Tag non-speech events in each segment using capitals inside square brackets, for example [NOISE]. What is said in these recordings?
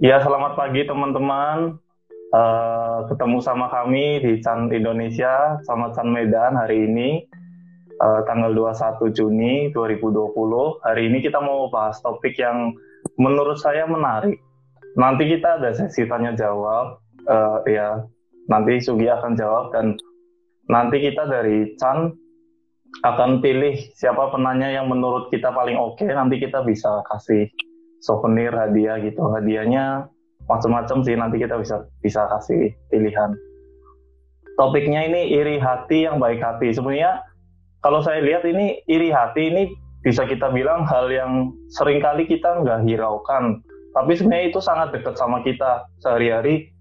Ya, selamat pagi teman-teman. Uh, ketemu sama kami di Chan Indonesia sama Chan Medan hari ini uh, tanggal 21 Juni 2020. Hari ini kita mau bahas topik yang menurut saya menarik. Nanti kita ada sesi tanya jawab. Uh, ya, nanti Sugi akan jawab dan nanti kita dari Chan akan pilih siapa penanya yang menurut kita paling oke. Okay. Nanti kita bisa kasih souvenir hadiah gitu. Hadiahnya macam-macam sih nanti kita bisa bisa kasih pilihan. Topiknya ini iri hati yang baik hati. Sebenarnya kalau saya lihat ini iri hati ini bisa kita bilang hal yang sering kali kita nggak hiraukan. Tapi sebenarnya itu sangat dekat sama kita sehari-hari.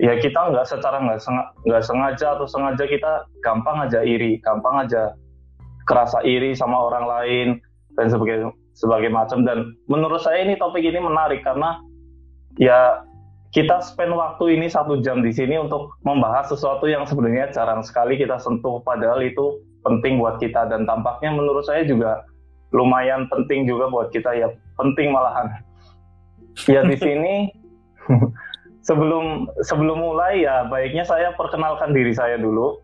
Ya kita nggak secara nggak nggak sengaja atau sengaja kita gampang aja iri gampang aja kerasa iri sama orang lain dan sebagainya sebagai macam. Dan menurut saya ini topik ini menarik karena ya kita spend waktu ini satu jam di sini untuk membahas sesuatu yang sebenarnya jarang sekali kita sentuh. Padahal itu penting buat kita dan tampaknya menurut saya juga lumayan penting juga buat kita. Ya penting malahan. Ya di [LAUGHS] sini sebelum sebelum mulai ya baiknya saya perkenalkan diri saya dulu.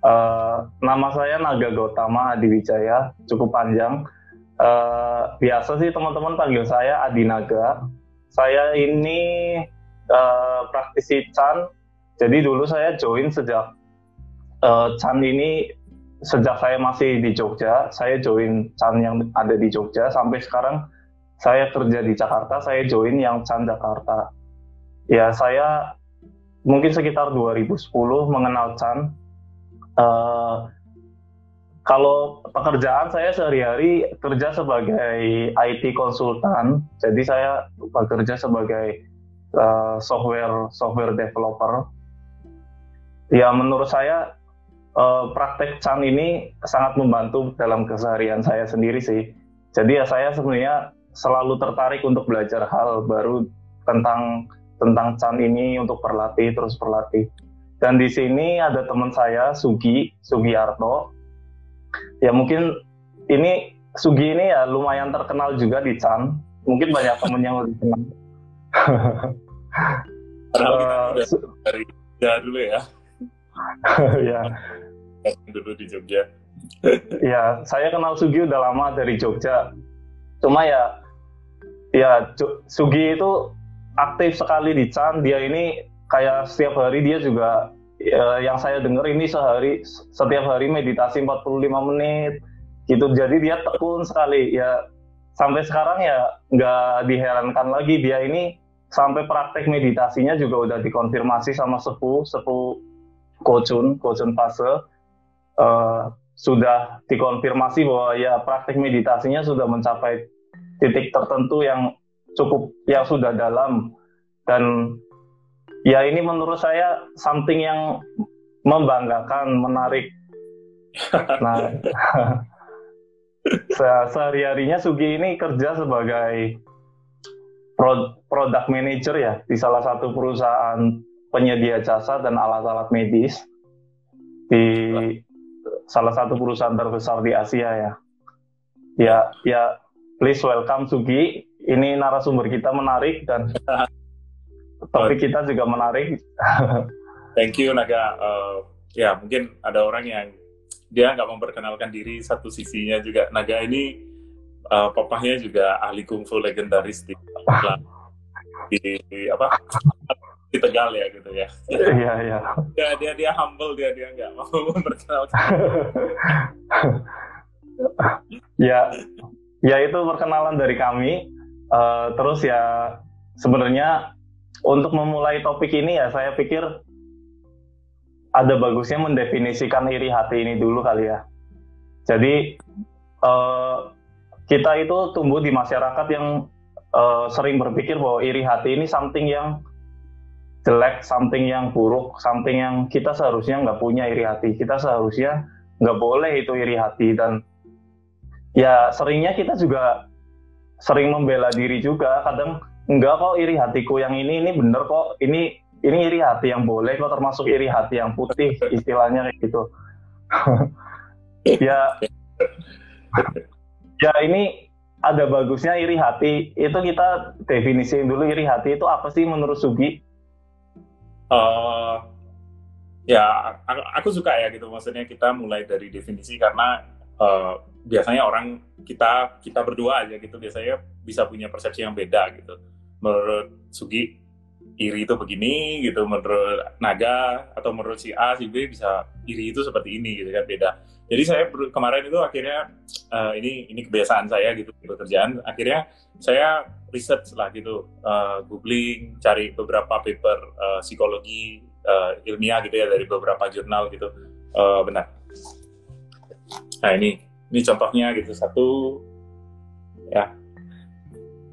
Uh, nama saya Naga Gautama Adiwijaya cukup panjang Uh, biasa sih teman-teman panggil saya Adinaga. Saya ini uh, praktisi Chan. Jadi dulu saya join sejak uh, Chan ini sejak saya masih di Jogja. Saya join Chan yang ada di Jogja sampai sekarang saya kerja di Jakarta. Saya join yang Chan Jakarta. Ya saya mungkin sekitar 2010 mengenal Chan. Uh, kalau pekerjaan saya sehari-hari kerja sebagai IT konsultan, jadi saya bekerja sebagai uh, software software developer. Ya menurut saya uh, praktek Chan ini sangat membantu dalam keseharian saya sendiri sih. Jadi ya saya sebenarnya selalu tertarik untuk belajar hal baru tentang tentang Chan ini untuk berlatih terus berlatih. Dan di sini ada teman saya Sugi Sugiarto ya mungkin ini Sugi ini ya lumayan terkenal juga di Chan. Mungkin banyak temen yang lebih kenal. [LAUGHS] uh, dari ya dulu ya. [LAUGHS] ya. dulu di Jogja. [LAUGHS] ya, saya kenal Sugi udah lama dari Jogja. Cuma ya, ya Sugi itu aktif sekali di Chan. Dia ini kayak setiap hari dia juga ya, yang saya dengar ini sehari setiap hari meditasi 45 menit. Gitu. Jadi dia tekun sekali. Ya sampai sekarang ya nggak diherankan lagi. Dia ini sampai praktek meditasinya juga udah dikonfirmasi sama sepuh sepuh Kocun Kocun fase. Uh, sudah dikonfirmasi bahwa ya praktek meditasinya sudah mencapai titik tertentu yang cukup yang sudah dalam. Dan ya ini menurut saya something yang membanggakan, menarik. [LAUGHS] Nah, [LAUGHS] sehari-harinya Sugi ini kerja sebagai product manager ya di salah satu perusahaan penyedia jasa dan alat-alat medis di salah satu perusahaan terbesar di Asia ya. Ya, ya, please welcome Sugi. Ini narasumber kita menarik dan [LAUGHS] topik kita juga menarik. [LAUGHS] Thank you Naga. Uh, ya mungkin ada orang yang dia nggak memperkenalkan diri satu sisinya juga. Naga ini uh, papahnya juga ahli kungfu legendaris di, di, di apa di Tegal ya gitu ya. Iya iya. Dia dia dia humble dia dia nggak mau [LAUGHS] memperkenalkan. [LAUGHS] ya ya itu perkenalan dari kami. Uh, terus ya sebenarnya untuk memulai topik ini ya saya pikir ada bagusnya mendefinisikan iri hati ini dulu kali ya. Jadi uh, kita itu tumbuh di masyarakat yang uh, sering berpikir bahwa iri hati ini something yang jelek, something yang buruk, something yang kita seharusnya nggak punya iri hati. Kita seharusnya nggak boleh itu iri hati dan ya seringnya kita juga sering membela diri juga. Kadang enggak kok iri hatiku yang ini ini bener kok ini ini iri hati yang boleh kok termasuk iri hati yang putih istilahnya kayak gitu [LAUGHS] ya ya ini ada bagusnya iri hati. Itu kita definisiin dulu iri hati itu apa sih menurut Sugi? Uh, ya, aku, suka ya gitu. Maksudnya kita mulai dari definisi karena uh, biasanya orang kita kita berdua aja gitu biasanya bisa punya persepsi yang beda gitu. Menurut Sugi iri itu begini gitu, menurut Naga atau menurut si A si B bisa iri itu seperti ini gitu kan beda. Jadi saya kemarin itu akhirnya uh, ini ini kebiasaan saya gitu di pekerjaan. Akhirnya saya research lah gitu uh, googling cari beberapa paper uh, psikologi uh, ilmiah gitu ya dari beberapa jurnal gitu. Uh, benar. Nah ini ini contohnya gitu satu. Ya.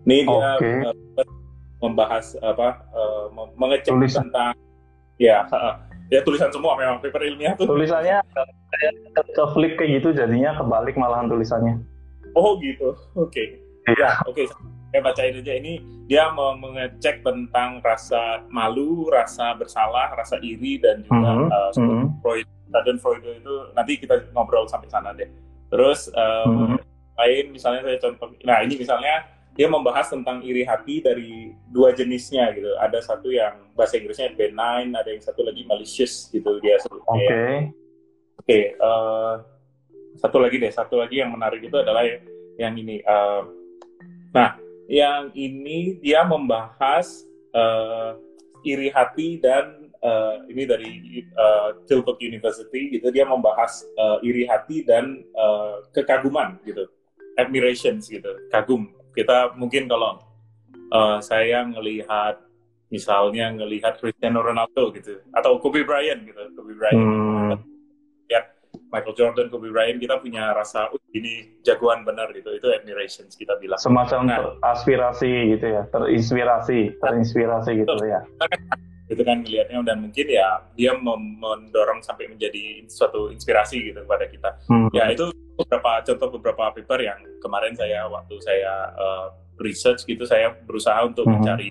Ini dia okay. uh, membahas apa uh, mengecek tentang ya uh, ya tulisan semua memang paper ilmiah tuh tulisannya kayak ke flip kayak gitu jadinya kebalik malahan tulisannya oh gitu oke okay. ya oke okay. saya bacain aja ini dia mau mengecek tentang rasa malu rasa bersalah rasa iri dan juga mm -hmm. uh, mm -hmm. Freud dan Freud itu nanti kita ngobrol sampai sana deh terus um, mm -hmm. lain misalnya saya contoh nah ini misalnya dia membahas tentang iri hati dari dua jenisnya gitu. Ada satu yang bahasa Inggrisnya benign, ada yang satu lagi malicious gitu dia sebutnya. Oke. Okay. Oke, okay, uh, eh, satu lagi deh, satu lagi yang menarik itu adalah yang ini. Uh, nah, yang ini dia membahas uh, iri hati dan uh, ini dari uh, Tilburg University gitu. Dia membahas uh, iri hati dan uh, kekaguman gitu, admirations gitu, kagum. Kita mungkin kalau uh, saya ngelihat misalnya ngelihat Cristiano Ronaldo gitu atau Kobe Bryant gitu, Kobe Bryant. Hmm Michael Jordan, Kobe Bryant, kita punya rasa, uh, ini jagoan benar gitu, itu admiration kita bilang. Semacam nah, aspirasi gitu ya, terinspirasi, terinspirasi gitu ya. [LAUGHS] Gitu kan melihatnya dan mungkin ya dia mendorong sampai menjadi suatu inspirasi gitu kepada kita. Hmm. Ya itu beberapa contoh beberapa paper yang kemarin saya waktu saya uh, research gitu saya berusaha untuk hmm. mencari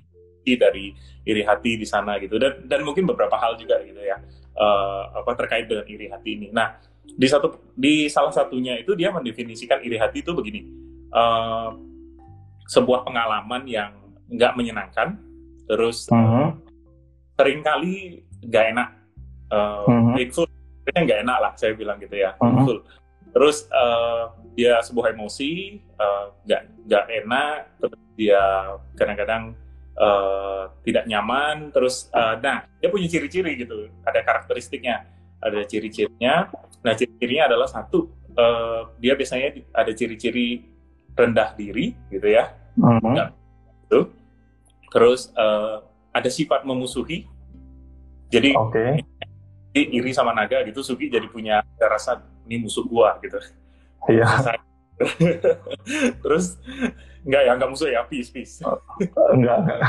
dari iri hati di sana gitu dan dan mungkin beberapa hal juga gitu ya uh, apa terkait dengan iri hati ini. Nah di satu di salah satunya itu dia mendefinisikan iri hati itu begini uh, sebuah pengalaman yang nggak menyenangkan terus uh -huh. Uh, sering kali nggak enak uh, -huh. nggak enak lah saya bilang gitu ya -huh. terus uh, dia sebuah emosi nggak uh, nggak enak terus dia kadang-kadang uh, tidak nyaman terus uh, nah dia punya ciri-ciri gitu ada karakteristiknya ada ciri-cirinya Nah, ciri-cirinya adalah satu, uh, dia biasanya ada ciri-ciri rendah diri, gitu ya. Nah, gitu. Terus uh, ada sifat memusuhi. Jadi okay. iri sama naga gitu, Sugi jadi punya rasa ini musuh gua gitu. Iya. [LAUGHS] Yeah. Terus enggak ya, enggak musuh ya, peace, peace. Enggak, enggak.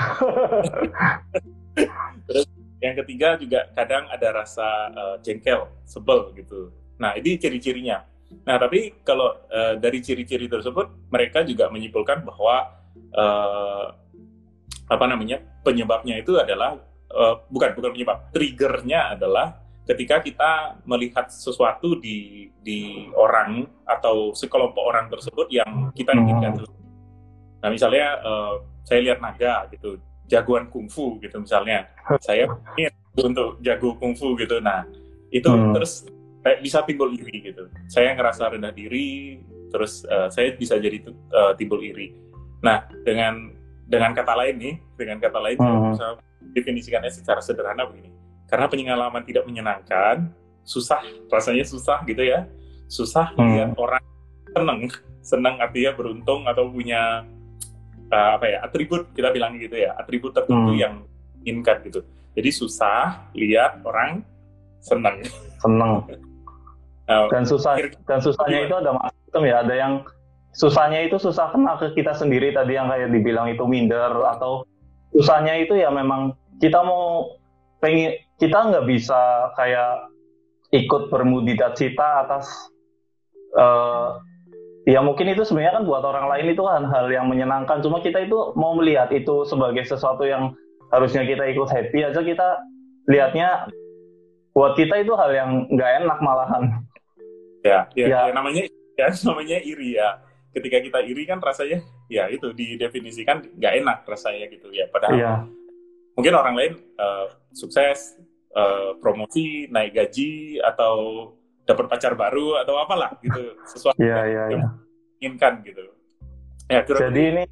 Terus yang ketiga juga kadang ada rasa uh, jengkel, sebel gitu. Nah, ini ciri-cirinya. Nah, tapi kalau uh, dari ciri-ciri tersebut, mereka juga menyimpulkan bahwa uh, apa namanya penyebabnya itu adalah uh, bukan bukan penyebab, triggernya adalah ketika kita melihat sesuatu di di orang atau sekelompok orang tersebut yang kita inginkan. Hmm. Nah, misalnya uh, saya lihat naga gitu, jagoan kungfu gitu misalnya, saya ingin untuk jago kungfu gitu. Nah, itu hmm. terus kayak bisa timbul iri gitu. Saya ngerasa rendah diri, terus uh, saya bisa jadi uh, timbul iri. Nah, dengan dengan kata lain nih, dengan kata lain hmm. saya bisa definisikannya secara sederhana begini. Karena pengalaman tidak menyenangkan, susah, rasanya susah gitu ya. Susah hmm. lihat orang seneng, seneng artinya beruntung atau punya uh, apa ya atribut kita bilang gitu ya, atribut tertentu hmm. yang inginkan gitu. Jadi susah lihat orang seneng. Seneng. Oh. [LAUGHS] dan susah dan susahnya itu ada macam ya ada yang susahnya itu susah kena ke kita sendiri tadi yang kayak dibilang itu minder atau susahnya itu ya memang kita mau pengen kita nggak bisa kayak ikut bermudita cita atas uh, ya mungkin itu sebenarnya kan buat orang lain itu kan hal yang menyenangkan cuma kita itu mau melihat itu sebagai sesuatu yang harusnya kita ikut happy aja kita lihatnya buat kita itu hal yang nggak enak malahan Ya, ya, ya. ya namanya ya [LAUGHS] namanya iri ya. Ketika kita iri kan rasanya ya itu didefinisikan nggak enak rasanya gitu. Ya padahal yeah. mungkin orang lain uh, sukses uh, promosi naik gaji atau dapat pacar baru atau apalah gitu. Sesuatu yeah, yeah, yang yeah. inginkan gitu. Ya jadi ini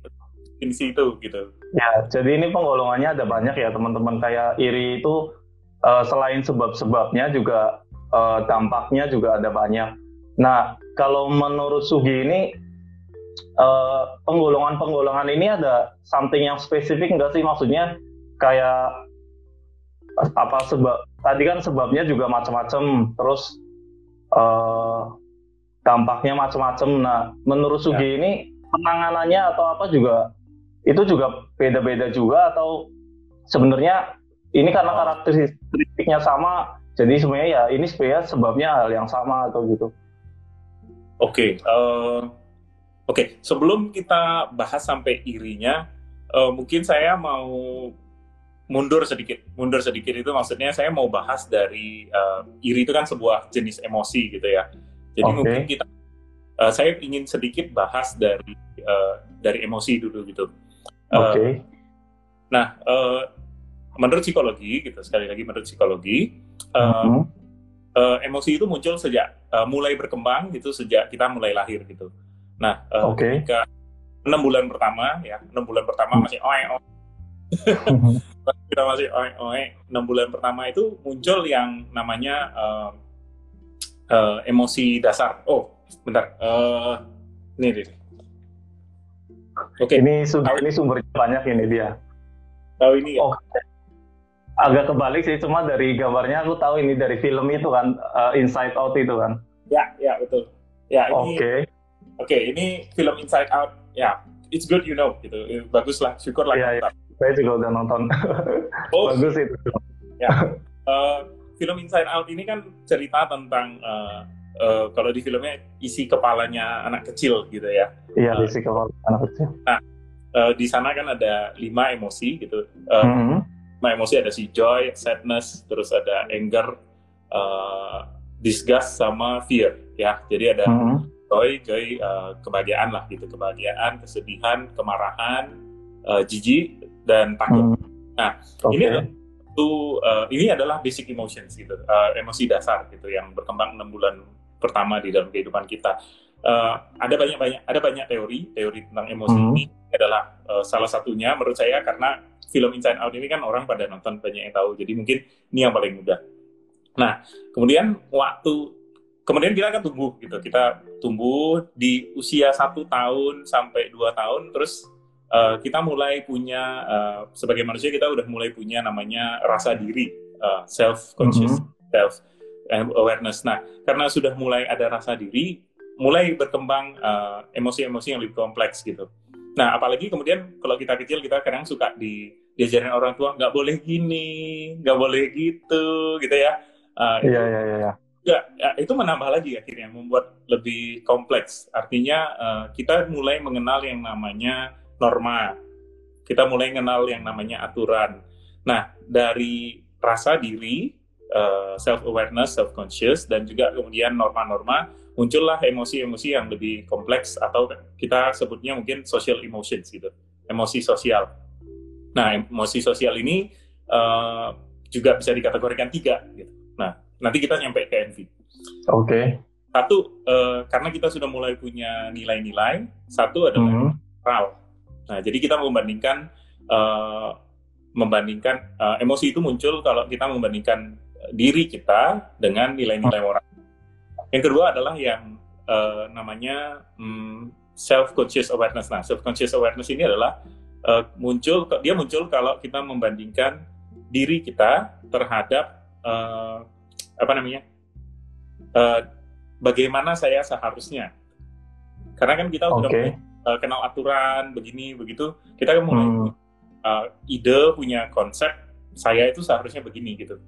definisi itu gitu. Ya jadi ini penggolongannya ada banyak ya teman-teman. Kayak iri itu uh, selain sebab-sebabnya juga uh, dampaknya juga ada banyak. Nah kalau menurut Sugi ini uh, penggolongan-penggolongan ini ada something yang spesifik enggak sih? Maksudnya kayak apa sebab tadi kan sebabnya juga macam-macam terus uh, dampaknya macam-macam nah menurut Sugi ya. ini penanganannya atau apa juga itu juga beda-beda juga atau sebenarnya ini karena karakteristiknya sama jadi sebenarnya ya ini sebenarnya sebabnya hal yang sama atau gitu. Oke, okay, uh, oke. Okay. Sebelum kita bahas sampai irinya, uh, mungkin saya mau mundur sedikit. Mundur sedikit itu maksudnya saya mau bahas dari uh, iri itu kan sebuah jenis emosi gitu ya. Jadi okay. mungkin kita, uh, saya ingin sedikit bahas dari uh, dari emosi dulu gitu. Uh, oke. Okay. Nah, uh, menurut psikologi gitu sekali lagi menurut psikologi. Uh, uh -huh uh, emosi itu muncul sejak uh, mulai berkembang gitu sejak kita mulai lahir gitu. Nah, uh, okay. ketika enam bulan pertama ya enam bulan pertama masih oe oe [LAUGHS] kita masih oe oe enam bulan pertama itu muncul yang namanya uh, uh, emosi dasar. Oh, bentar. Uh, ini deh. Oke. Okay. Ini sumber ini sumbernya banyak ini dia. Tahu ini ya? Oh agak kebalik sih cuma dari gambarnya aku tahu ini dari film itu kan uh, Inside Out itu kan ya ya betul ya oke okay. Oke okay, ini film Inside Out. Ya it's good you know gitu. Bagus lah syukur lah. Ya, ya. saya juga udah nonton. [LAUGHS] Oh, bagus itu. Ya. Uh, film Inside Out ini kan cerita tentang uh, uh, kalau di filmnya isi kepalanya anak kecil gitu ya. Iya uh, isi kepala anak kecil. nah uh, di sana kan ada lima emosi gitu. Uh, mm -hmm nah emosi ada si joy, sadness, terus ada anger, uh, disgust sama fear ya. Jadi ada hmm. Joy, joy uh, kebahagiaan lah gitu, kebahagiaan, kesedihan, kemarahan, uh, jijik dan takut. Hmm. Nah okay. ini itu uh, ini adalah basic emotions gitu, uh, emosi dasar gitu yang berkembang enam bulan pertama di dalam kehidupan kita. Uh, ada banyak banyak ada banyak teori teori tentang emosi hmm. ini adalah uh, salah satunya menurut saya karena film Inside Out ini kan orang pada nonton banyak yang tahu, jadi mungkin ini yang paling mudah. Nah, kemudian waktu kemudian kita akan tumbuh gitu, kita tumbuh di usia satu tahun sampai dua tahun, terus uh, kita mulai punya uh, sebagai manusia kita udah mulai punya namanya rasa diri, uh, self conscious, mm -hmm. self awareness. Nah, karena sudah mulai ada rasa diri, mulai berkembang emosi-emosi uh, yang lebih kompleks gitu. Nah, apalagi kemudian kalau kita kecil kita kadang suka di diajarin orang tua nggak boleh gini, nggak boleh gitu, gitu ya. Uh, iya, iya, iya, iya. Ya, ya, itu menambah lagi akhirnya membuat lebih kompleks. Artinya uh, kita mulai mengenal yang namanya norma, kita mulai mengenal yang namanya aturan. Nah, dari rasa diri, uh, self awareness, self conscious, dan juga kemudian norma-norma muncullah emosi-emosi yang lebih kompleks atau kita sebutnya mungkin social emotions gitu, emosi sosial. Nah, emosi sosial ini uh, juga bisa dikategorikan tiga gitu. Nah, nanti kita nyampe ke envy. Oke. Okay. Satu, uh, karena kita sudah mulai punya nilai-nilai. Satu adalah mm -hmm. moral. Nah, jadi kita membandingkan uh, membandingkan uh, emosi itu muncul kalau kita membandingkan diri kita dengan nilai-nilai moral yang kedua adalah yang uh, namanya um, hmm, self conscious awareness. Nah, self conscious awareness ini adalah uh, muncul dia muncul kalau kita membandingkan diri kita terhadap uh, apa namanya uh, bagaimana saya seharusnya. Karena kan kita sudah okay. uh, kenal aturan begini begitu, kita kan mulai hmm. uh, ide punya konsep saya itu seharusnya begini gitu.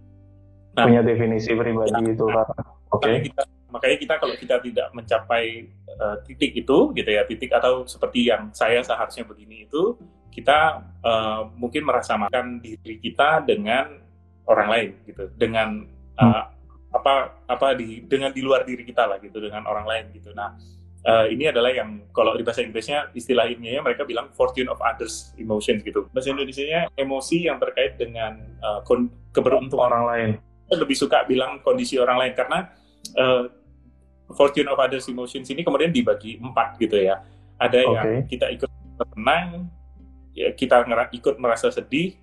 Nah, punya definisi pribadi ya, itu nah, Oke. Okay makanya kita kalau kita tidak mencapai uh, titik itu gitu ya titik atau seperti yang saya seharusnya begini itu kita uh, mungkin merasa makan diri kita dengan orang lain gitu dengan uh, apa apa di dengan di luar diri kita lah gitu dengan orang lain gitu nah uh, ini adalah yang kalau di bahasa Inggrisnya istilah ilmiahnya mereka bilang fortune of others emotions gitu. Bahasa Indonesia emosi yang terkait dengan uh, keberuntungan orang lain. Saya lebih suka bilang kondisi orang lain karena uh, fortune of others emotions ini kemudian dibagi empat gitu ya. Ada okay. yang kita ikut tenang, ya kita ikut merasa sedih.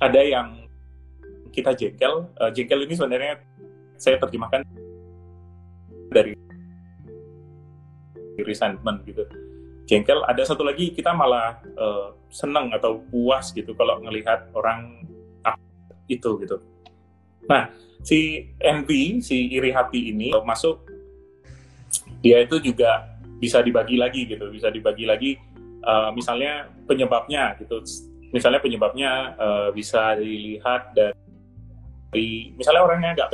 Ada yang kita jengkel. Uh, jengkel ini sebenarnya saya terjemahkan dari resentment gitu. Jengkel ada satu lagi kita malah uh, senang atau puas gitu kalau ngelihat orang itu gitu. Nah si envy si iri hati ini masuk dia itu juga bisa dibagi lagi gitu bisa dibagi lagi uh, misalnya penyebabnya gitu. Misalnya penyebabnya uh, bisa dilihat dari misalnya orangnya nggak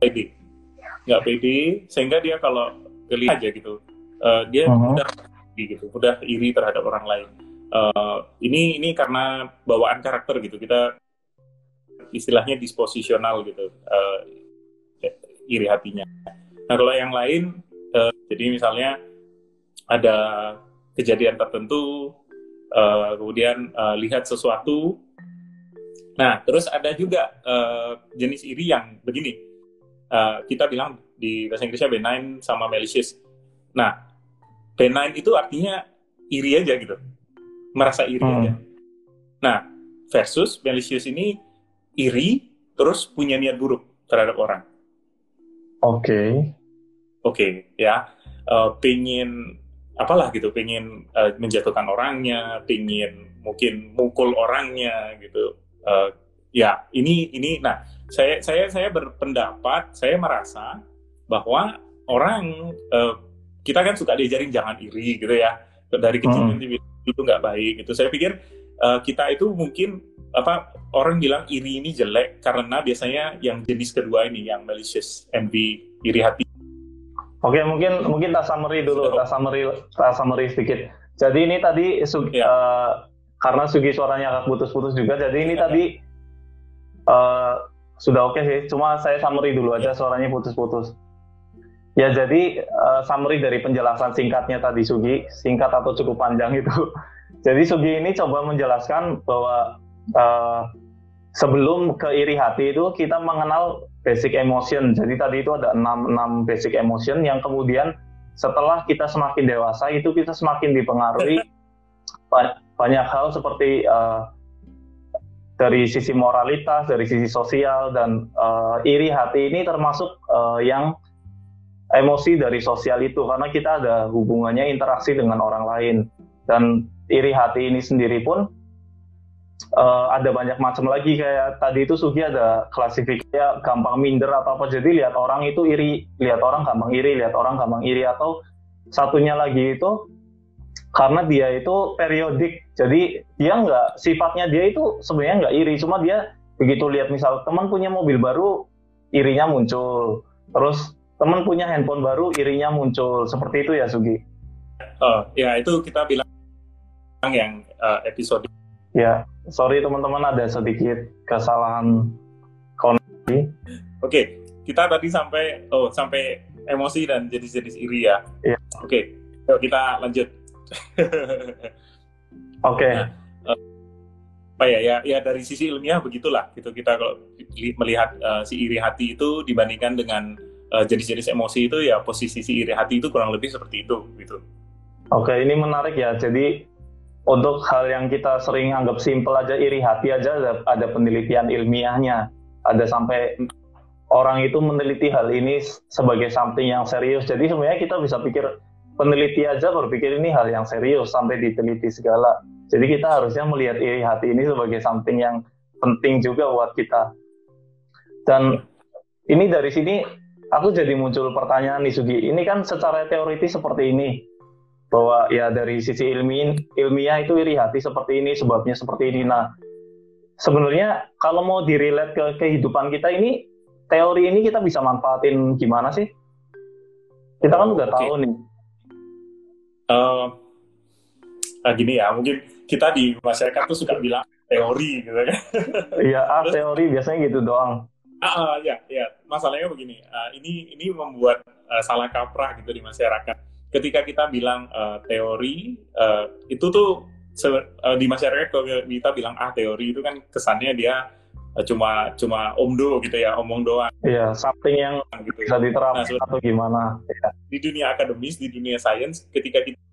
pede nggak pede sehingga dia kalau lihat aja gitu. Uh, dia uh -huh. mudah gitu mudah iri terhadap orang lain. Uh, ini ini karena bawaan karakter gitu kita istilahnya disposisional gitu uh, iri hatinya. Nah kalau yang lain uh, jadi misalnya ada kejadian tertentu uh, kemudian uh, lihat sesuatu. Nah terus ada juga uh, jenis iri yang begini uh, kita bilang di bahasa Inggrisnya benign sama malicious. Nah benign itu artinya iri aja gitu. Merasa iri hmm. aja. Nah versus malicious ini iri terus punya niat buruk terhadap orang. Oke. Okay. oke okay, ya. Uh, pengen apalah gitu pengen uh, menjatuhkan orangnya pengen mungkin mukul orangnya gitu. Uh, ya ini ini nah saya saya saya berpendapat saya merasa bahwa orang uh, kita kan suka diajarin jangan iri gitu ya dari kecil hmm. itu nggak baik gitu saya pikir uh, kita itu mungkin apa orang bilang iri ini jelek karena biasanya yang jenis kedua ini yang malicious envy iri hati Oke, mungkin mungkin tak summary dulu, tak summary, tak summary sedikit. Jadi ini tadi ya. uh, karena Sugi suaranya agak putus-putus juga, jadi ini ya. tadi uh, sudah oke okay sih. Cuma saya summary dulu aja ya. suaranya putus-putus. Ya jadi uh, summary dari penjelasan singkatnya tadi Sugi, singkat atau cukup panjang itu. [LAUGHS] Jadi Sugi ini coba menjelaskan bahwa uh, sebelum ke iri hati itu kita mengenal basic emotion. Jadi tadi itu ada enam, enam basic emotion yang kemudian setelah kita semakin dewasa itu kita semakin dipengaruhi [LAUGHS] banyak hal seperti uh, dari sisi moralitas, dari sisi sosial dan uh, iri hati ini termasuk uh, yang emosi dari sosial itu. Karena kita ada hubungannya interaksi dengan orang lain. Dan iri hati ini sendiri pun uh, ada banyak macam lagi. Kayak tadi itu Sugi ada klasifikasinya gampang minder atau apa. Jadi lihat orang itu iri lihat orang gampang iri lihat orang gampang iri. Atau satunya lagi itu karena dia itu periodik. Jadi dia nggak sifatnya dia itu sebenarnya nggak iri cuma dia begitu lihat misal teman punya mobil baru irinya muncul. Terus teman punya handphone baru irinya muncul. Seperti itu ya Sugi? Oh ya itu kita bilang yang uh, episode. Ya sorry teman-teman ada sedikit kesalahan koneksi oke okay, kita tadi sampai oh sampai emosi dan jenis-jenis iri ya, ya. oke okay, yuk kita lanjut. [LAUGHS] Oke. Okay. nah, apa ya ya ya dari sisi ilmiah begitulah gitu kita kalau melihat uh, si iri hati itu dibandingkan dengan uh, jenis-jenis emosi itu ya posisi si iri hati itu kurang lebih seperti itu gitu. Oke, ini menarik ya. Jadi untuk hal yang kita sering anggap simpel aja iri hati aja ada, ada penelitian ilmiahnya. Ada sampai orang itu meneliti hal ini sebagai something yang serius. Jadi sebenarnya kita bisa pikir peneliti aja berpikir ini hal yang serius sampai diteliti segala. Jadi kita harusnya melihat iri hati ini sebagai something yang penting juga buat kita. Dan ini dari sini aku jadi muncul pertanyaan nih Sugi. Ini kan secara teoritis seperti ini bahwa ya dari sisi ilmiah ilmiah itu iri hati seperti ini sebabnya seperti ini. Nah sebenarnya kalau mau dirilet ke kehidupan kita ini teori ini kita bisa manfaatin gimana sih? Kita kan udah okay. tahu nih. Uh, nah gini ya mungkin kita di masyarakat tuh suka bilang teori gitu kan. Iya, ah, teori biasanya gitu doang. Ah, uh, ya, ya. Masalahnya begini. Uh, ini ini membuat uh, salah kaprah gitu di masyarakat. Ketika kita bilang uh, teori uh, itu tuh uh, di masyarakat kalau kita bilang ah teori itu kan kesannya dia uh, cuma cuma omdo gitu ya omong doang. Iya something yang gitu. bisa diterapkan nah, atau gimana? Ya. Di dunia akademis di dunia sains ketika kita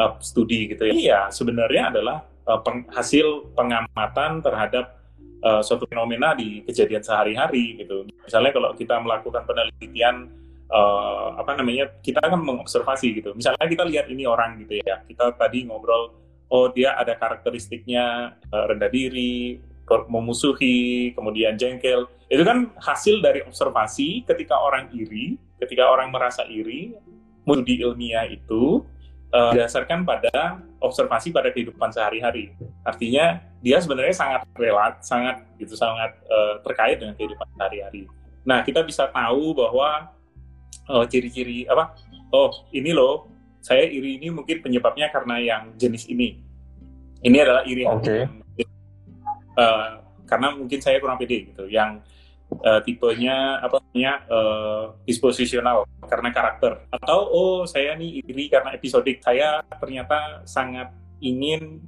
uh, studi gitu ya, iya sebenarnya adalah uh, peng, hasil pengamatan terhadap uh, suatu fenomena di kejadian sehari-hari gitu. Misalnya kalau kita melakukan penelitian uh, apa namanya kita kan mengobservasi gitu. Misalnya kita lihat ini orang gitu ya. Kita tadi ngobrol oh dia ada karakteristiknya uh, rendah diri, memusuhi, kemudian jengkel. Itu kan hasil dari observasi ketika orang iri, ketika orang merasa iri, di ilmiah itu uh, berdasarkan pada observasi pada kehidupan sehari-hari. Artinya dia sebenarnya sangat relat, sangat gitu sangat uh, terkait dengan kehidupan sehari-hari. Nah, kita bisa tahu bahwa uh, ciri-ciri apa? Oh, ini loh, saya iri ini mungkin penyebabnya karena yang jenis ini. Ini adalah iri okay. uh, karena mungkin saya kurang pede gitu. Yang uh, tipenya apa namanya uh, disposisional karena karakter. Atau oh saya nih iri karena episodik saya ternyata sangat ingin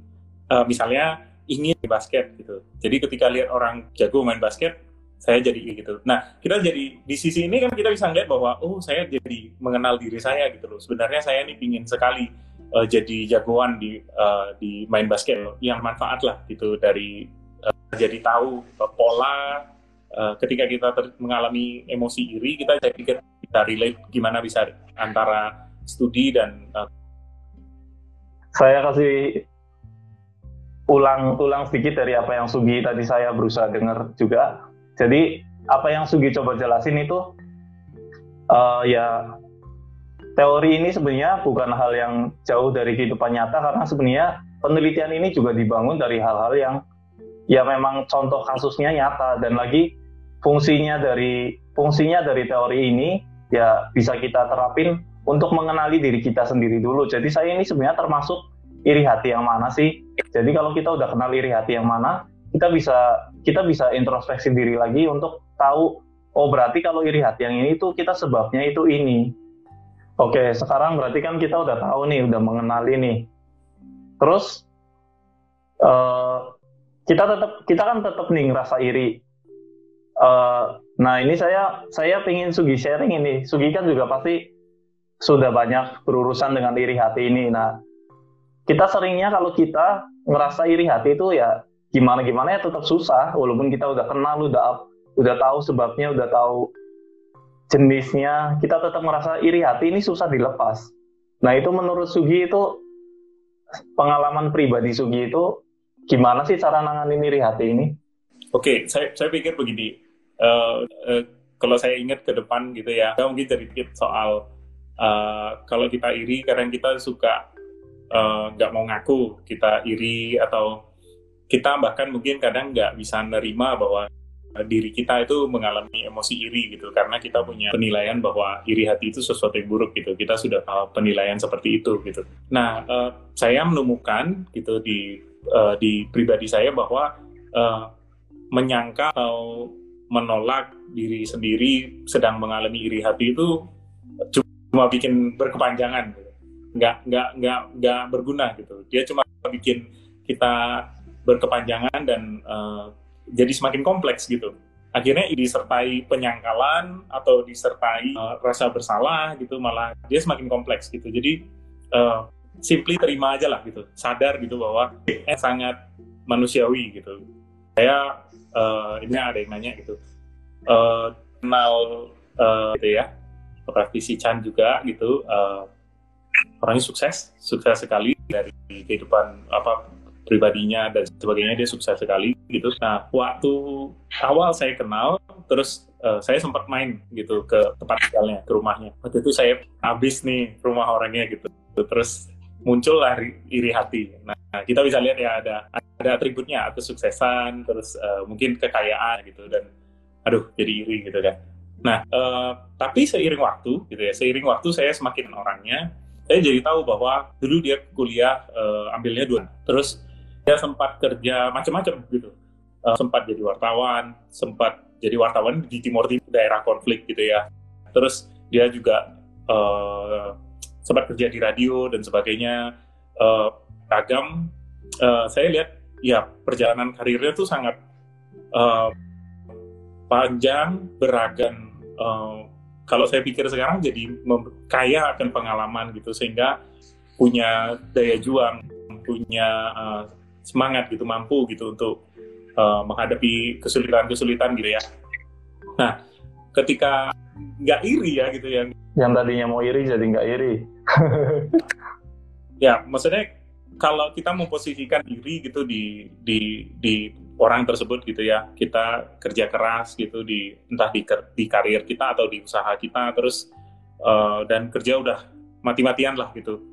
uh, misalnya ingin di basket gitu. Jadi ketika lihat orang jago main basket saya jadi gitu. Nah kita jadi di sisi ini kan kita bisa lihat bahwa oh saya jadi mengenal diri saya gitu loh. Sebenarnya saya nih pingin sekali uh, jadi jagoan di uh, di main basket yang manfaat lah gitu dari jadi tahu uh, pola uh, ketika kita mengalami emosi iri kita saya pikir kita relate gimana bisa antara studi dan uh, saya kasih ulang-ulang sedikit dari apa yang Sugi tadi saya berusaha dengar juga. Jadi apa yang Sugi coba jelasin itu uh, ya teori ini sebenarnya bukan hal yang jauh dari kehidupan nyata karena sebenarnya penelitian ini juga dibangun dari hal-hal yang ya memang contoh kasusnya nyata dan lagi fungsinya dari fungsinya dari teori ini ya bisa kita terapin untuk mengenali diri kita sendiri dulu. Jadi saya ini sebenarnya termasuk iri hati yang mana sih? Jadi kalau kita udah kenal iri hati yang mana, kita bisa kita bisa introspeksi diri lagi untuk tahu oh berarti kalau iri hati yang ini tuh kita sebabnya itu ini. Oke, sekarang berarti kan kita udah tahu nih, udah mengenali nih. Terus uh, kita tetap kita kan tetap nih ngerasa iri Uh, nah ini saya saya ingin Sugi sharing ini. Sugi kan juga pasti sudah banyak berurusan dengan iri hati ini. Nah kita seringnya kalau kita ngerasa iri hati itu ya gimana gimana ya tetap susah walaupun kita udah kenal udah udah tahu sebabnya udah tahu jenisnya kita tetap merasa iri hati ini susah dilepas. Nah itu menurut Sugi itu pengalaman pribadi Sugi itu gimana sih cara nanganin iri hati ini? Oke, okay, saya saya pikir begini uh, kalau saya ingat ke depan gitu ya, mungkin sedikit soal uh, kalau kita iri karena kita suka nggak uh, mau ngaku kita iri atau kita bahkan mungkin kadang nggak bisa nerima bahwa diri kita itu mengalami emosi iri gitu karena kita punya penilaian bahwa iri hati itu sesuatu yang buruk gitu. Kita sudah tahu penilaian seperti itu gitu. Nah uh, saya menemukan gitu di uh, di pribadi saya bahwa uh, menyangka atau menolak diri sendiri sedang mengalami iri hati itu cuma bikin berkepanjangan gitu. nggak nggak nggak nggak berguna gitu. Dia cuma bikin kita berkepanjangan dan uh, jadi semakin kompleks gitu. Akhirnya disertai penyangkalan atau disertai uh, rasa bersalah gitu malah dia semakin kompleks gitu. Jadi uh, simply terima aja lah gitu sadar gitu bahwa eh, sangat manusiawi gitu. Saya uh, ini ada yang nanya gitu. Uh, kenal uh, gitu ya. Praktisi Chan juga gitu uh, orangnya sukses sukses sekali dari kehidupan apa pribadinya dan sebagainya dia sukses sekali gitu. Nah waktu awal saya kenal terus uh, saya sempat main gitu ke tempat tinggalnya ke rumahnya. Waktu itu saya habis nih rumah orangnya gitu. Terus muncul lah iri hati. Nah, kita bisa lihat ya ada ada atributnya kesuksesan, terus uh, mungkin kekayaan gitu dan aduh jadi iri gitu kan. Nah, uh, tapi seiring waktu gitu ya, seiring waktu saya semakin orangnya, saya jadi tahu bahwa dulu dia kuliah uh, ambilnya dua, terus dia sempat kerja macam-macam gitu, uh, sempat jadi wartawan, sempat jadi wartawan di Timur Timur daerah konflik gitu ya, terus dia juga uh, sempat kerja di radio dan sebagainya uh, ragam. Uh, saya lihat ya perjalanan karirnya tuh sangat uh, panjang beragam uh, kalau saya pikir sekarang jadi kaya akan pengalaman gitu sehingga punya daya juang punya uh, semangat gitu mampu gitu untuk uh, menghadapi kesulitan-kesulitan gitu ya. Nah ketika nggak iri ya gitu ya. Yang tadinya mau iri jadi nggak iri. [LAUGHS] Ya maksudnya kalau kita memposisikan diri gitu di di di orang tersebut gitu ya kita kerja keras gitu di entah di di karir kita atau di usaha kita terus uh, dan kerja udah mati-matian lah gitu.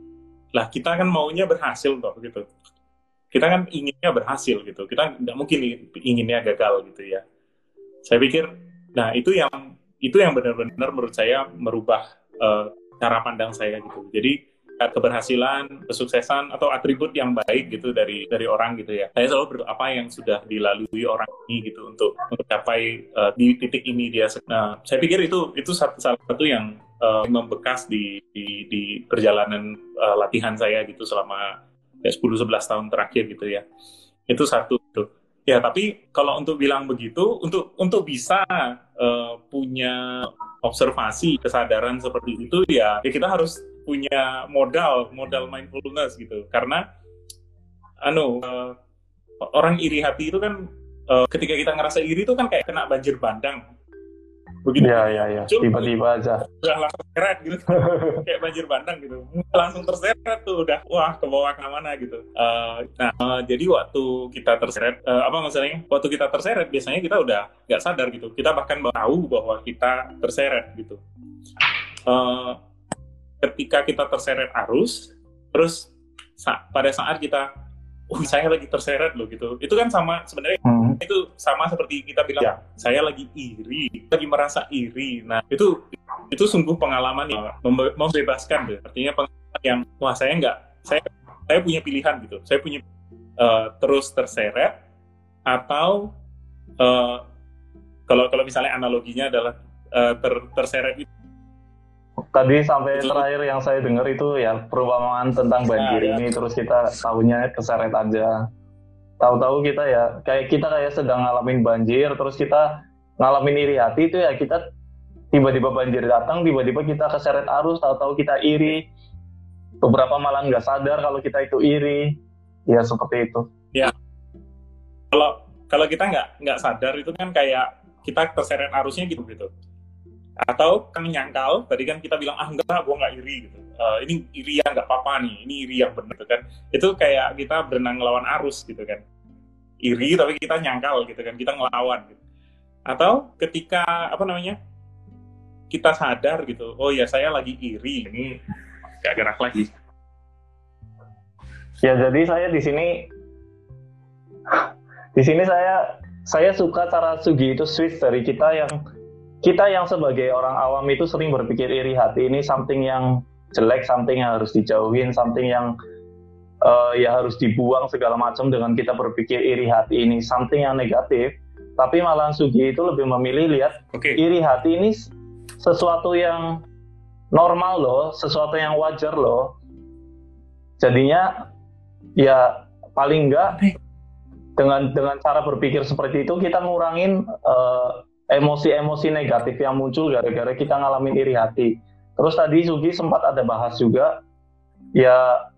Lah kita kan maunya berhasil toh gitu. Kita kan inginnya berhasil gitu. Kita nggak mungkin inginnya gagal gitu ya. Saya pikir nah itu yang itu yang benar-benar menurut saya merubah uh, cara pandang saya gitu. Jadi keberhasilan, kesuksesan atau atribut yang baik gitu dari dari orang gitu ya. Saya selalu berdoa apa yang sudah dilalui orang ini gitu untuk mencapai uh, di titik ini dia. Nah, saya pikir itu itu salah satu yang uh, membekas di di, di perjalanan uh, latihan saya gitu selama ya 10 11 tahun terakhir gitu ya. Itu satu tuh. Ya, tapi kalau untuk bilang begitu, untuk untuk bisa uh, punya observasi, kesadaran seperti itu, ya, ya kita harus punya modal, modal mindfulness gitu. Karena, anu, uh, orang iri hati itu kan, uh, ketika kita ngerasa iri itu kan kayak kena banjir bandang. Begitu. Ya ya ya. Tiba-tiba aja. udah langsung terseret gitu. [LAUGHS] Kayak banjir bandang gitu. Langsung terseret tuh udah wah ke bawah ke mana gitu. Uh, nah uh, jadi waktu kita terseret uh, apa maksudnya? Waktu kita terseret biasanya kita udah nggak sadar gitu. Kita bahkan tahu bahwa kita terseret gitu. Uh, ketika kita terseret arus terus sa pada saat kita oh saya lagi terseret loh gitu. Itu kan sama sebenarnya hmm. itu sama seperti kita bilang ya. saya lagi iri, lagi merasa iri. Nah itu itu sungguh pengalaman yang membebaskan deh. Artinya pengalaman yang wah saya nggak saya saya punya pilihan gitu. Saya punya uh, terus terseret atau uh, kalau kalau misalnya analoginya adalah uh, ter, terseret itu tadi sampai terakhir yang saya dengar itu ya perumpamaan tentang banjir nah, ini ya. terus kita tahunya keseret aja. Tahu-tahu kita ya kayak kita kayak sedang ngalamin banjir terus kita ngalamin iri hati itu ya kita tiba-tiba banjir datang tiba-tiba kita keseret arus tahu-tahu kita iri. Beberapa malah nggak sadar kalau kita itu iri. Ya seperti itu. Ya. Kalau kalau kita nggak nggak sadar itu kan kayak kita terseret arusnya gitu gitu atau kan nyangkal tadi kan kita bilang ah enggak gue nggak iri gitu. Uh, ini iri yang nggak apa-apa nih ini iri yang benar gitu kan. Itu kayak kita berenang lawan arus gitu kan. Iri tapi kita nyangkal gitu kan. Kita ngelawan gitu. Atau ketika apa namanya kita sadar gitu oh ya saya lagi iri ini gak gerak lagi. Ya jadi saya di sini di sini saya saya suka cara Sugi itu switch dari kita yang kita yang sebagai orang awam itu sering berpikir iri hati ini something yang jelek, something yang harus dijauhin, something yang uh, ya harus dibuang segala macam dengan kita berpikir iri hati ini something yang negatif. Tapi malah Sugi itu lebih memilih lihat okay. iri hati ini sesuatu yang normal loh, sesuatu yang wajar loh. Jadinya ya paling enggak dengan dengan cara berpikir seperti itu kita ngurangin uh, emosi-emosi negatif yang muncul gara-gara kita ngalamin iri hati. Terus tadi Sugi sempat ada bahas juga, ya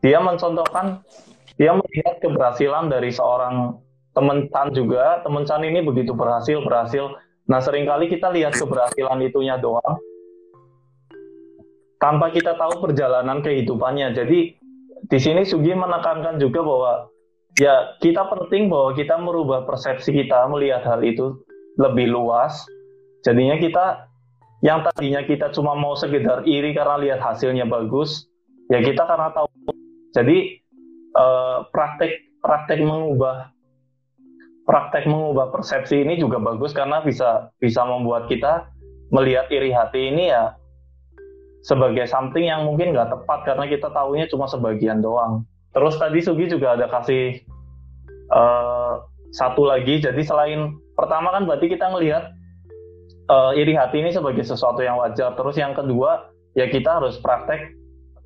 dia mencontohkan, dia melihat keberhasilan dari seorang teman Chan juga, teman Chan ini begitu berhasil, berhasil. Nah sering kali kita lihat keberhasilan itunya doang, tanpa kita tahu perjalanan kehidupannya. Jadi di sini Sugi menekankan juga bahwa ya kita penting bahwa kita merubah persepsi kita melihat hal itu lebih luas. Jadinya kita yang tadinya kita cuma mau sekedar iri karena lihat hasilnya bagus, ya kita karena tahu. Jadi eh, praktek praktek mengubah praktek mengubah persepsi ini juga bagus karena bisa bisa membuat kita melihat iri hati ini ya sebagai something yang mungkin nggak tepat karena kita tahunya cuma sebagian doang. Terus tadi Sugi juga ada kasih uh, satu lagi, jadi selain pertama kan berarti kita ngelihat uh, iri hati ini sebagai sesuatu yang wajar. Terus yang kedua, ya kita harus praktek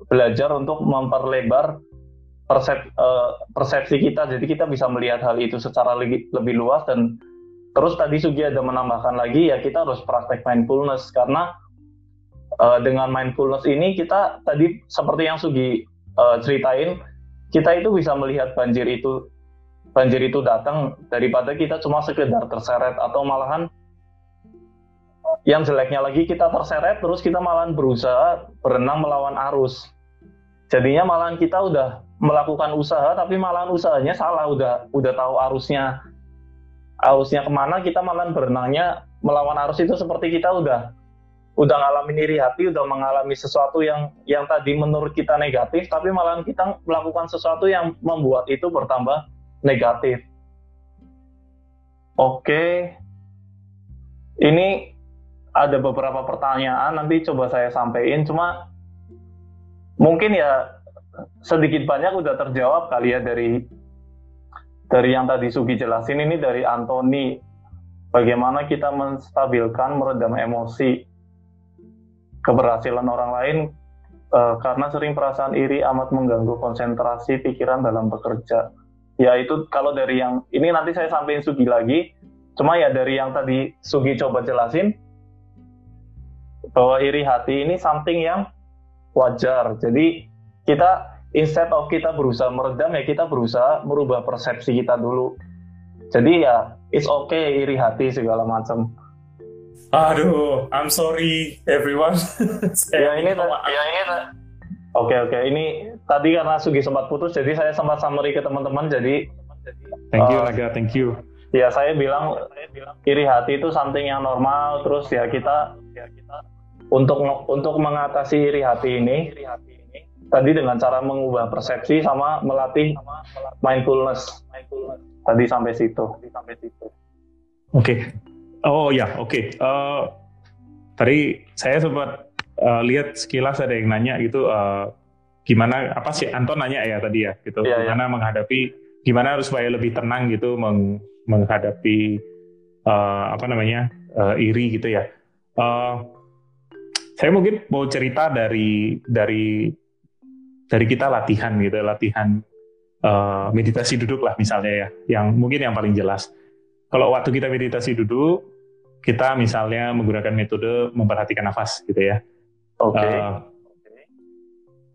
belajar untuk memperlebar persep, uh, persepsi kita. Jadi kita bisa melihat hal itu secara lebih, lebih luas dan terus tadi Sugi ada menambahkan lagi ya kita harus praktek mindfulness karena uh, dengan mindfulness ini kita tadi seperti yang Sugi uh, ceritain kita itu bisa melihat banjir itu banjir itu datang daripada kita cuma sekedar terseret atau malahan yang jeleknya lagi kita terseret terus kita malah berusaha berenang melawan arus. Jadinya malahan kita udah melakukan usaha tapi malahan usahanya salah udah udah tahu arusnya arusnya ke mana kita malah berenangnya melawan arus itu seperti kita udah udah ngalamin iri hati udah mengalami sesuatu yang yang tadi menurut kita negatif tapi malah kita melakukan sesuatu yang membuat itu bertambah negatif. Oke. Ini ada beberapa pertanyaan nanti coba saya sampaikan. Cuma mungkin ya sedikit banyak udah terjawab kali ya dari dari yang tadi Sugi jelasin. Ini dari Anthony. Bagaimana kita menstabilkan meredam emosi keberhasilan orang lain uh, karena sering perasaan iri amat mengganggu konsentrasi pikiran dalam bekerja ya itu kalau dari yang ini nanti saya sampaikan Sugi lagi cuma ya dari yang tadi Sugi coba jelasin bahwa iri hati ini something yang wajar. Jadi kita instead of kita berusaha meredam ya kita berusaha merubah persepsi kita dulu. Jadi ya it's okay iri hati segala macam. Aduh, I'm sorry everyone. [LAUGHS] ya ini ya ini Oke oke ini tadi karena Sugi sempat putus jadi saya sempat summary ke teman-teman jadi Thank you uh, Naga, thank you. Ya saya bilang iri hati itu something yang normal terus ya kita ya kita untuk untuk mengatasi iri hati ini tadi dengan cara mengubah persepsi sama melatih mindfulness tadi sampai situ sampai situ oke okay. oh ya oke okay. uh, eh, tadi saya sempat uh, lihat sekilas ada yang nanya gitu uh, gimana apa sih Anton nanya ya tadi ya gitu yeah, iya. gimana yeah. menghadapi gimana harus supaya lebih tenang gitu meng, menghadapi uh, apa namanya uh, iri gitu ya uh, saya mungkin mau cerita dari dari dari kita latihan gitu, latihan uh, meditasi duduk lah misalnya ya, yang mungkin yang paling jelas. Kalau waktu kita meditasi duduk, kita misalnya menggunakan metode memperhatikan nafas gitu ya. Oke. Okay. Uh,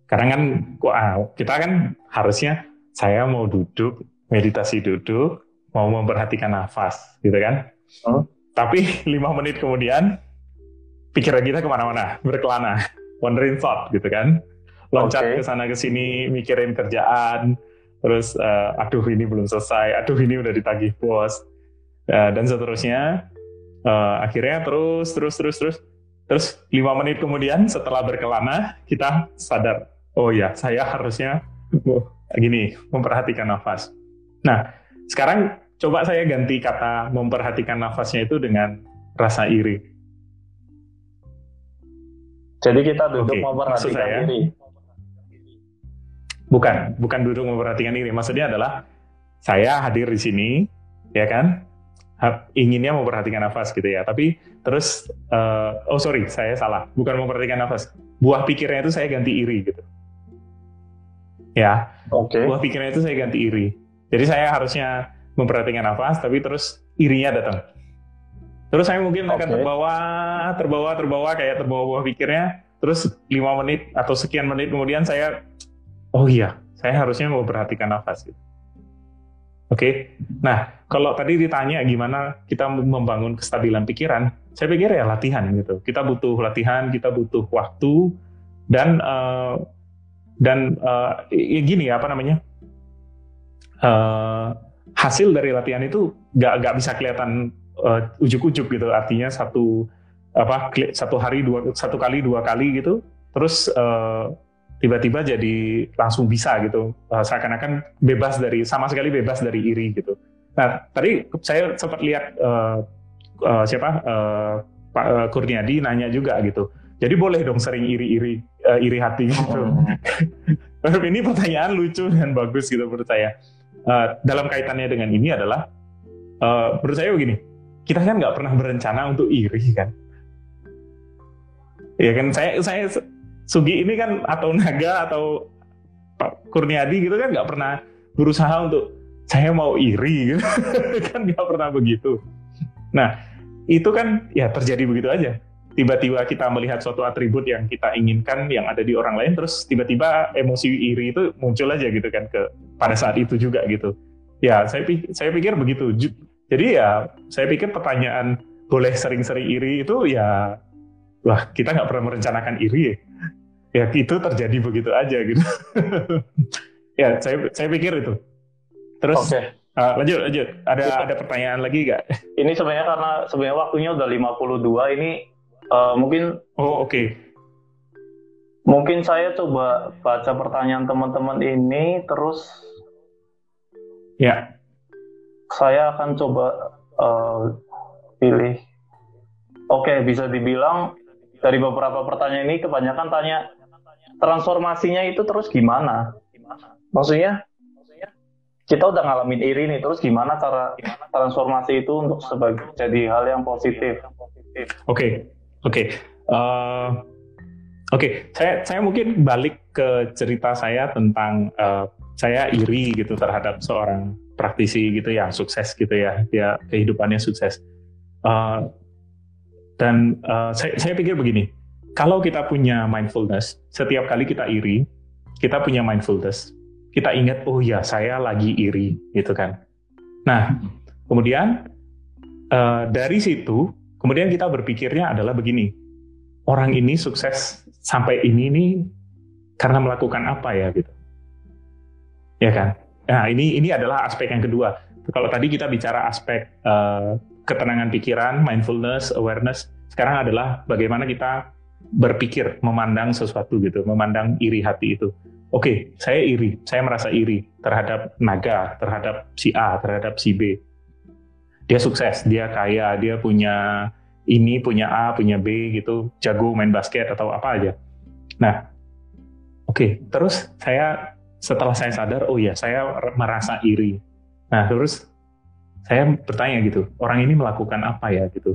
karena kan ah, kita kan harusnya saya mau duduk meditasi duduk mau memperhatikan nafas gitu kan. Hmm. Tapi [LAUGHS] lima menit kemudian pikiran kita ke mana-mana, berkelana, [LAUGHS] wandering thought gitu kan. Loncat okay. ke sana ke sini, mikirin kerjaan, terus uh, aduh ini belum selesai, aduh ini udah ditagih bos, uh, dan seterusnya. Uh, akhirnya terus, terus, terus, terus, terus lima menit kemudian setelah berkelana kita sadar, oh ya saya harusnya gini memperhatikan nafas. Nah sekarang coba saya ganti kata memperhatikan nafasnya itu dengan rasa iri jadi kita duduk okay. memperhatikan diri. Bukan, bukan duduk memperhatikan diri. Maksudnya adalah saya hadir di sini, ya kan? Inginnya memperhatikan nafas gitu ya. Tapi terus, uh, oh sorry, saya salah. Bukan memperhatikan nafas. Buah pikirnya itu saya ganti iri gitu. Ya. Oke. Okay. Buah pikirnya itu saya ganti iri. Jadi saya harusnya memperhatikan nafas, tapi terus irinya datang. Terus saya mungkin okay. akan terbawa, terbawa, terbawa kayak terbawa buah pikirnya. Terus lima menit atau sekian menit kemudian saya, oh iya, saya harusnya mau perhatikan nafas. Gitu. Oke, okay? nah kalau tadi ditanya gimana kita membangun kestabilan pikiran, saya pikir ya latihan gitu. Kita butuh latihan, kita butuh waktu dan uh, dan uh, ya gini apa namanya uh, hasil dari latihan itu nggak nggak bisa kelihatan uh, ujuk-ujuk gitu artinya satu apa satu hari dua satu kali dua kali gitu terus uh, tiba-tiba jadi langsung bisa gitu. Uh, seakan-akan bebas dari sama sekali bebas dari iri gitu. Nah tadi saya sempat lihat uh, uh, siapa uh, Pak uh, Kurniadi nanya juga gitu. Jadi boleh dong sering iri-iri uh, iri hati gitu. Oh. [LAUGHS] ini pertanyaan lucu dan bagus gitu menurut saya. Uh, dalam kaitannya dengan ini adalah uh, menurut saya begini. Kita kan nggak pernah berencana untuk iri kan? Ya kan? Saya saya Sugi ini kan atau Naga atau Pak Kurniadi gitu kan nggak pernah berusaha untuk saya mau iri [LAUGHS] gitu. Kan nggak pernah begitu. Nah itu kan ya terjadi begitu aja. Tiba-tiba kita melihat suatu atribut yang kita inginkan yang ada di orang lain terus tiba-tiba emosi iri itu muncul aja gitu kan ke pada saat itu juga gitu. Ya saya pikir, saya pikir begitu. Jadi ya saya pikir pertanyaan boleh sering-sering iri itu ya wah kita nggak pernah merencanakan iri ya ya itu terjadi begitu aja gitu [LAUGHS] ya saya saya pikir itu terus okay. Uh, lanjut, lanjut. Ada ada pertanyaan lagi nggak? [LAUGHS] Ini sebenarnya karena sebenarnya waktunya udah 52 ini Uh, mungkin oh oke. Okay. Mungkin saya coba baca pertanyaan teman-teman ini terus ya. Saya akan coba uh, pilih. Oke, okay, bisa dibilang dari beberapa pertanyaan ini kebanyakan tanya transformasinya itu terus gimana? Maksudnya kita udah ngalamin iri nih, terus gimana cara transformasi itu untuk sebagai jadi hal yang positif? Oke. Oke, uh, oke. Saya saya mungkin balik ke cerita saya tentang uh, saya iri gitu terhadap seorang praktisi gitu yang sukses gitu ya, dia kehidupannya sukses. Uh, dan uh, saya, saya pikir begini, kalau kita punya mindfulness, setiap kali kita iri, kita punya mindfulness, kita ingat, oh ya saya lagi iri gitu kan. Nah, kemudian uh, dari situ Kemudian kita berpikirnya adalah begini, orang ini sukses sampai ini nih karena melakukan apa ya gitu. Ya kan? Nah ini ini adalah aspek yang kedua. Kalau tadi kita bicara aspek uh, ketenangan pikiran, mindfulness, awareness, sekarang adalah bagaimana kita berpikir, memandang sesuatu gitu, memandang iri hati itu. Oke, okay, saya iri, saya merasa iri terhadap naga, terhadap si A, terhadap si B dia sukses, dia kaya, dia punya ini, punya A, punya B gitu, jago main basket atau apa aja. Nah, oke, okay, terus saya setelah saya sadar, oh ya, saya merasa iri. Nah, terus saya bertanya gitu, orang ini melakukan apa ya gitu,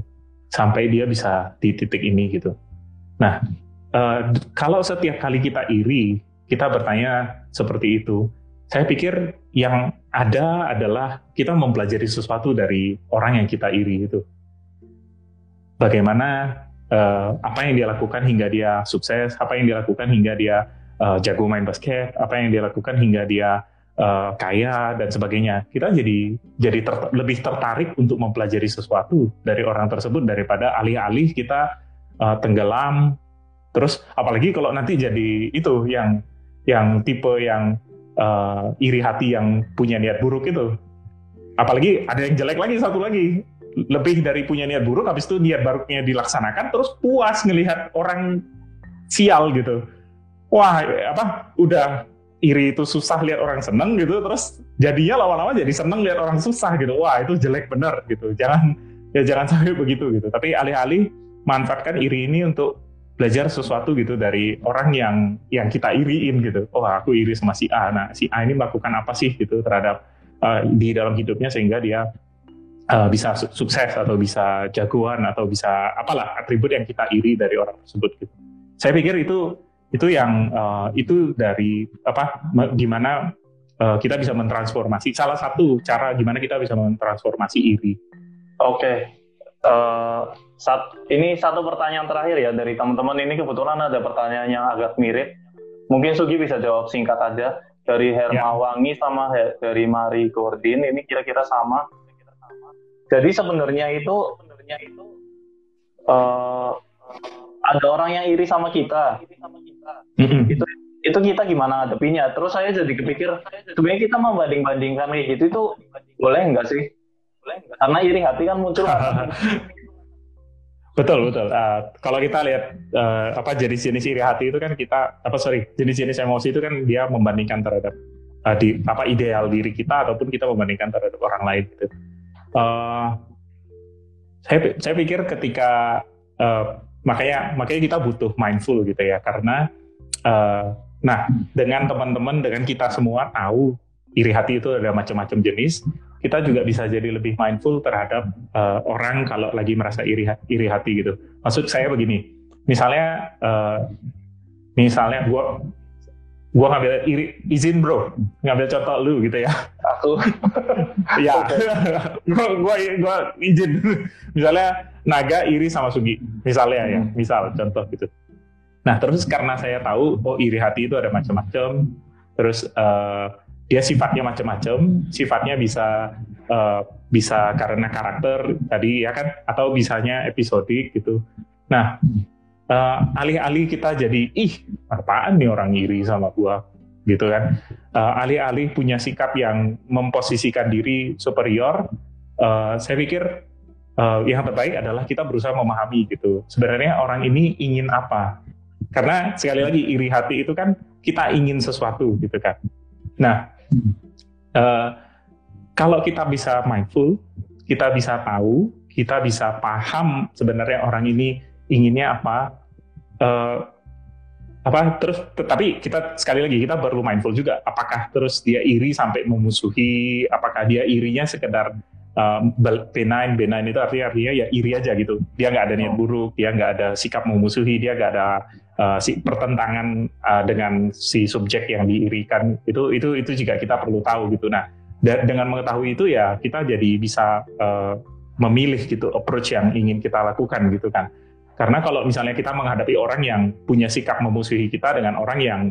sampai dia bisa di titik ini gitu. Nah, uh, kalau setiap kali kita iri, kita bertanya seperti itu, saya pikir yang ada adalah kita mempelajari sesuatu dari orang yang kita iri itu. Bagaimana uh, apa yang dia lakukan hingga dia sukses, apa yang dia lakukan hingga dia uh, jago main basket, apa yang dia lakukan hingga dia uh, kaya dan sebagainya. Kita jadi jadi ter, lebih tertarik untuk mempelajari sesuatu dari orang tersebut daripada alih-alih kita uh, tenggelam. Terus apalagi kalau nanti jadi itu yang yang tipe yang uh, iri hati yang punya niat buruk itu. Apalagi ada yang jelek lagi satu lagi, lebih dari punya niat buruk, habis itu niat buruknya dilaksanakan, terus puas ngelihat orang sial gitu. Wah, apa? Udah iri itu susah lihat orang seneng gitu, terus jadinya lama-lama jadi seneng lihat orang susah gitu. Wah, itu jelek bener gitu. Jangan ya jangan sampai begitu gitu. Tapi alih-alih manfaatkan iri ini untuk belajar sesuatu gitu dari orang yang yang kita iriin gitu. Oh aku iri sama si A. Nah si A ini melakukan apa sih gitu terhadap uh, di dalam hidupnya sehingga dia uh, bisa su sukses atau bisa jagoan atau bisa apalah atribut yang kita iri dari orang tersebut gitu. Saya pikir itu itu yang uh, itu dari apa gimana uh, kita bisa mentransformasi salah satu cara gimana kita bisa mentransformasi iri. Oke. Uh, ini satu pertanyaan terakhir ya dari teman-teman ini kebetulan ada pertanyaan yang agak mirip. Mungkin Sugi bisa jawab singkat aja dari Hermawangi ya. sama dari Mari Gordin ini kira-kira sama. Jadi sebenarnya itu sebenarnya itu uh, ada orang yang iri sama kita. itu itu kita gimana hadapinya? Terus saya jadi kepikir sebenarnya kita membanding-bandingkan kayak gitu itu boleh nggak sih? Karena iri hati kan muncul [LAUGHS] Betul betul. Uh, kalau kita lihat uh, apa jenis-jenis iri hati itu kan kita apa sorry jenis-jenis emosi itu kan dia membandingkan terhadap uh, di apa ideal diri kita ataupun kita membandingkan terhadap orang lain gitu. Uh, saya saya pikir ketika uh, makanya makanya kita butuh mindful gitu ya karena uh, nah dengan teman-teman dengan kita semua tahu iri hati itu ada macam-macam jenis kita juga bisa jadi lebih mindful terhadap uh, orang kalau lagi merasa iri iri hati gitu. Maksud saya begini, misalnya uh, misalnya gue gue ngambil iri, izin bro ngambil contoh lu gitu ya. Aku. [LAUGHS] Ya. Gue [LAUGHS] gue izin. [LAUGHS] Misalnya naga iri sama sugi misalnya ya hmm. misal contoh gitu. Nah terus karena saya tahu oh iri hati itu ada macam-macam terus uh, dia sifatnya macam-macam sifatnya bisa uh, bisa karena karakter tadi ya kan? Atau bisanya episodik gitu. Nah uh, alih-alih kita jadi ih apaan nih orang iri sama gua? Gitu kan. Uh, alih-alih punya sikap yang memposisikan diri superior uh, saya pikir uh, yang terbaik adalah kita berusaha memahami gitu. Sebenarnya orang ini ingin apa? Karena sekali lagi iri hati itu kan kita ingin sesuatu gitu kan. Nah uh, kalau kita bisa mindful kita bisa tahu kita bisa paham sebenarnya orang ini inginnya apa uh, apa terus tetapi kita sekali lagi kita perlu mindful juga apakah terus dia iri sampai memusuhi apakah dia irinya sekedar um, benign benign itu artinya artinya ya iri aja gitu dia nggak ada niat oh. buruk dia nggak ada sikap memusuhi dia nggak ada uh, si pertentangan uh, dengan si subjek yang diirikan itu itu itu juga kita perlu tahu gitu nah dengan mengetahui itu ya kita jadi bisa uh, memilih gitu approach yang ingin kita lakukan gitu kan karena kalau misalnya kita menghadapi orang yang punya sikap memusuhi kita dengan orang yang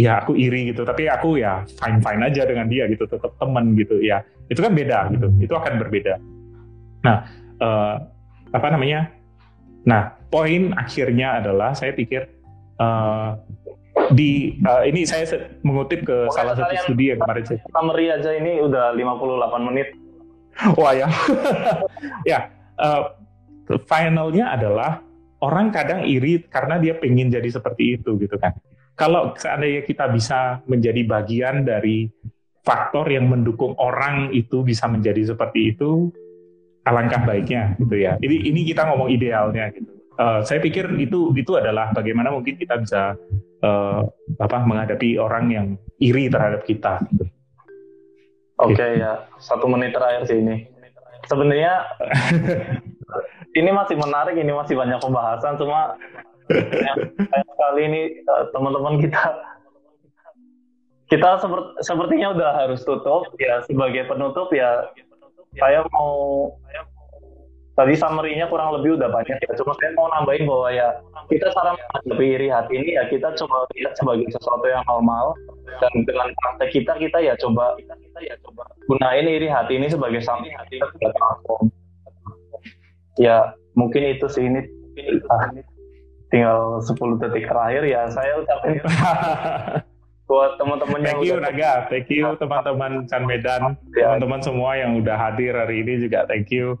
ya aku iri gitu, tapi aku ya fine fine aja dengan dia gitu, tetap teman gitu ya, itu kan beda gitu, itu akan berbeda. Nah, uh, apa namanya? Nah, poin akhirnya adalah saya pikir uh, di uh, ini saya mengutip ke Pokoknya salah satu studi yang kemarin saya. Summary aja ini udah 58 menit. Wah ya, [LAUGHS] ya. Uh, finalnya adalah orang kadang iri karena dia pengen jadi seperti itu gitu kan. Kalau seandainya kita bisa menjadi bagian dari faktor yang mendukung orang itu bisa menjadi seperti itu, alangkah baiknya gitu ya. Ini ini kita ngomong idealnya gitu. Uh, saya pikir itu itu adalah bagaimana mungkin kita bisa uh, apa menghadapi orang yang iri terhadap kita. Oke okay, gitu. ya, satu menit terakhir sih ini. Sebenarnya [LAUGHS] ini masih menarik, ini masih banyak pembahasan, cuma yang kali ini eh, teman-teman kita kita seperti, sepertinya udah harus tutup ya sebagai penutup ya saya mau tadi summary-nya kurang lebih udah banyak ya. Cuma saya mau nambahin bahwa ya kita cara menghadapi iri hati ini ya kita coba lihat sebagai sesuatu yang normal. Dan dengan praktek kita kita ya coba kita ya coba gunain iri hati ini sebagai something kita sudah transform ya mungkin itu sih ini. Ah, tinggal 10 detik terakhir ya saya ucapin. [LAUGHS] Buat teman-teman yang you Naga, thank you teman-teman Chan Medan, ya. teman-teman semua yang udah hadir hari ini juga thank you.